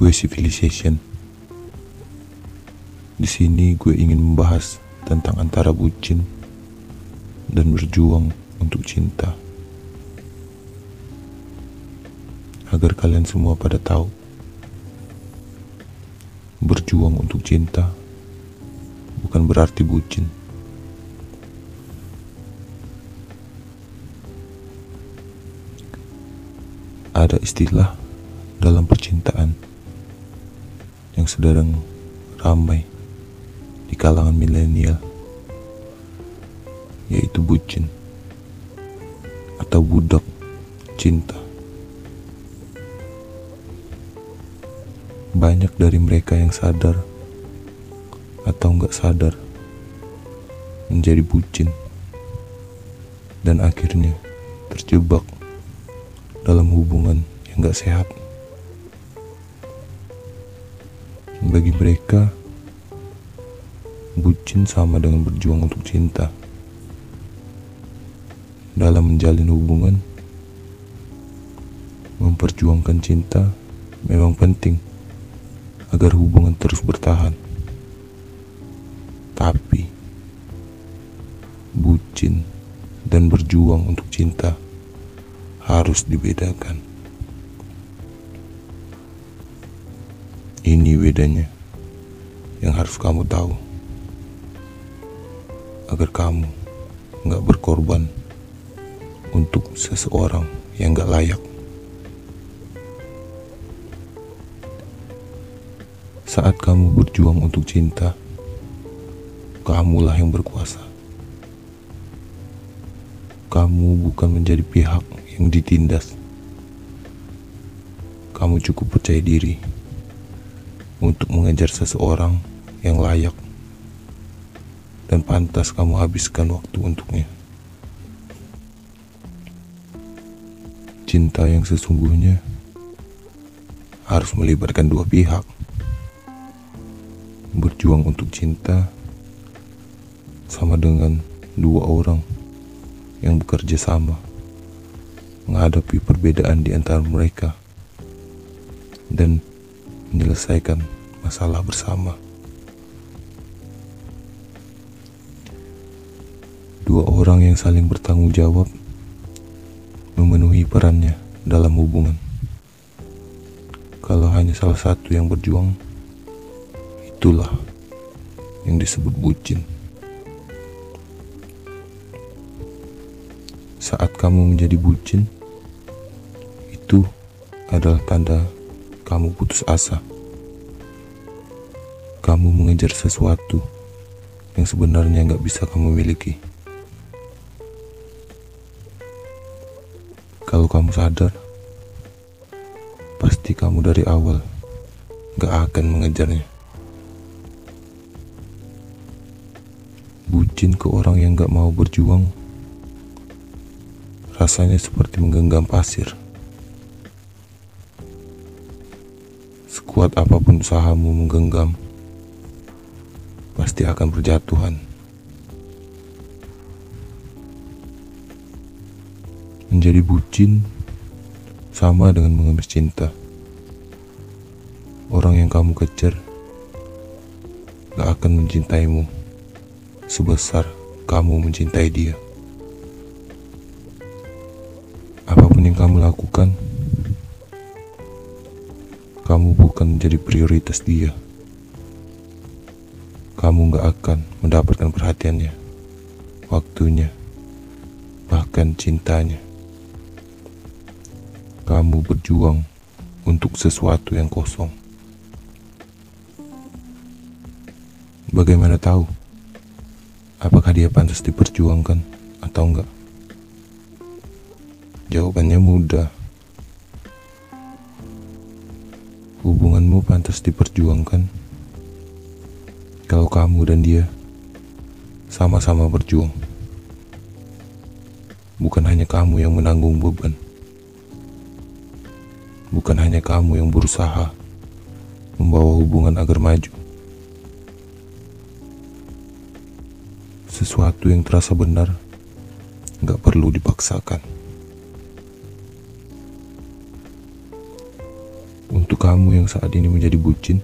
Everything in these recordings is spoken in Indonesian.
Gue Civilization. Di sini gue ingin membahas tentang antara bucin dan berjuang untuk cinta. Agar kalian semua pada tahu berjuang untuk cinta bukan berarti bucin. Ada istilah dalam percintaan yang sedang ramai di kalangan milenial yaitu bucin atau budak cinta. Banyak dari mereka yang sadar atau nggak sadar menjadi bucin dan akhirnya terjebak dalam hubungan yang gak sehat. Bagi mereka, bucin sama dengan berjuang untuk cinta. Dalam menjalin hubungan, memperjuangkan cinta memang penting agar hubungan terus bertahan. Tapi, bucin dan berjuang untuk cinta harus dibedakan. Bedanya yang harus kamu tahu agar kamu nggak berkorban untuk seseorang yang nggak layak. Saat kamu berjuang untuk cinta, kamulah yang berkuasa. Kamu bukan menjadi pihak yang ditindas. Kamu cukup percaya diri untuk mengejar seseorang yang layak dan pantas kamu habiskan waktu untuknya. Cinta yang sesungguhnya harus melibatkan dua pihak. Berjuang untuk cinta sama dengan dua orang yang bekerja sama menghadapi perbedaan di antara mereka dan menyelesaikan masalah bersama. Dua orang yang saling bertanggung jawab memenuhi perannya dalam hubungan. Kalau hanya salah satu yang berjuang, itulah yang disebut bucin. Saat kamu menjadi bucin, itu adalah tanda kamu putus asa. Kamu mengejar sesuatu yang sebenarnya nggak bisa kamu miliki. Kalau kamu sadar, pasti kamu dari awal gak akan mengejarnya. Bucin ke orang yang gak mau berjuang, rasanya seperti menggenggam pasir. Sekuat apa pun usahamu menggenggam, pasti akan berjatuhan. Menjadi bucin sama dengan mengemis cinta. Orang yang kamu kejar gak akan mencintaimu sebesar kamu mencintai dia. Apa pun yang kamu lakukan, kamu bukan menjadi prioritas dia. Kamu gak akan mendapatkan perhatiannya, waktunya, bahkan cintanya. Kamu berjuang untuk sesuatu yang kosong. Bagaimana tahu apakah dia pantas diperjuangkan atau enggak? Jawabannya mudah. Hubunganmu pantas diperjuangkan kalau kamu dan dia sama-sama berjuang. Bukan hanya kamu yang menanggung beban. Bukan hanya kamu yang berusaha membawa hubungan agar maju. Sesuatu yang terasa benar gak perlu dipaksakan. Untuk kamu yang saat ini menjadi bucin,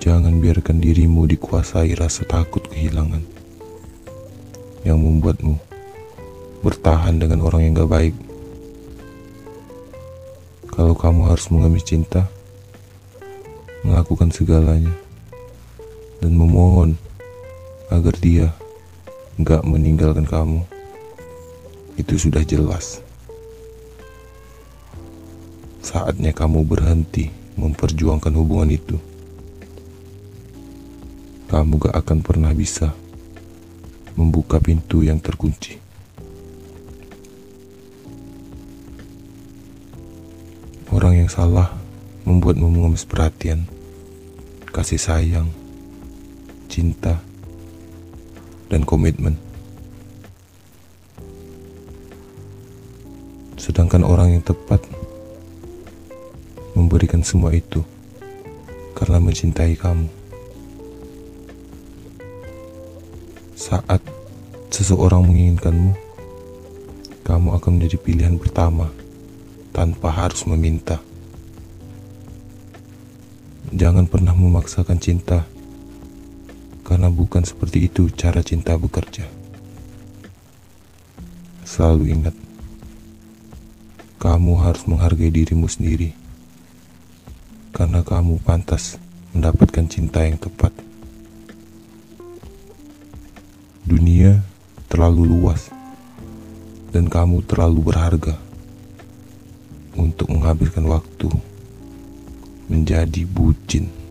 jangan biarkan dirimu dikuasai rasa takut kehilangan yang membuatmu bertahan dengan orang yang gak baik. Kalau kamu harus mengemis cinta, melakukan segalanya, dan memohon agar dia gak meninggalkan kamu, itu sudah jelas. Saatnya kamu berhenti memperjuangkan hubungan itu. Kamu gak akan pernah bisa membuka pintu yang terkunci. Orang yang salah membuatmu mengemis perhatian, kasih sayang, cinta, dan komitmen. Sedangkan orang yang tepat memberikan semua itu karena mencintai kamu. Saat seseorang menginginkanmu, kamu akan menjadi pilihan pertama tanpa harus meminta. Jangan pernah memaksakan cinta, karena bukan seperti itu cara cinta bekerja. Selalu ingat, kamu harus menghargai dirimu sendiri karena kamu pantas mendapatkan cinta yang tepat. Dunia terlalu luas, dan kamu terlalu berharga untuk menghabiskan waktu menjadi bucin.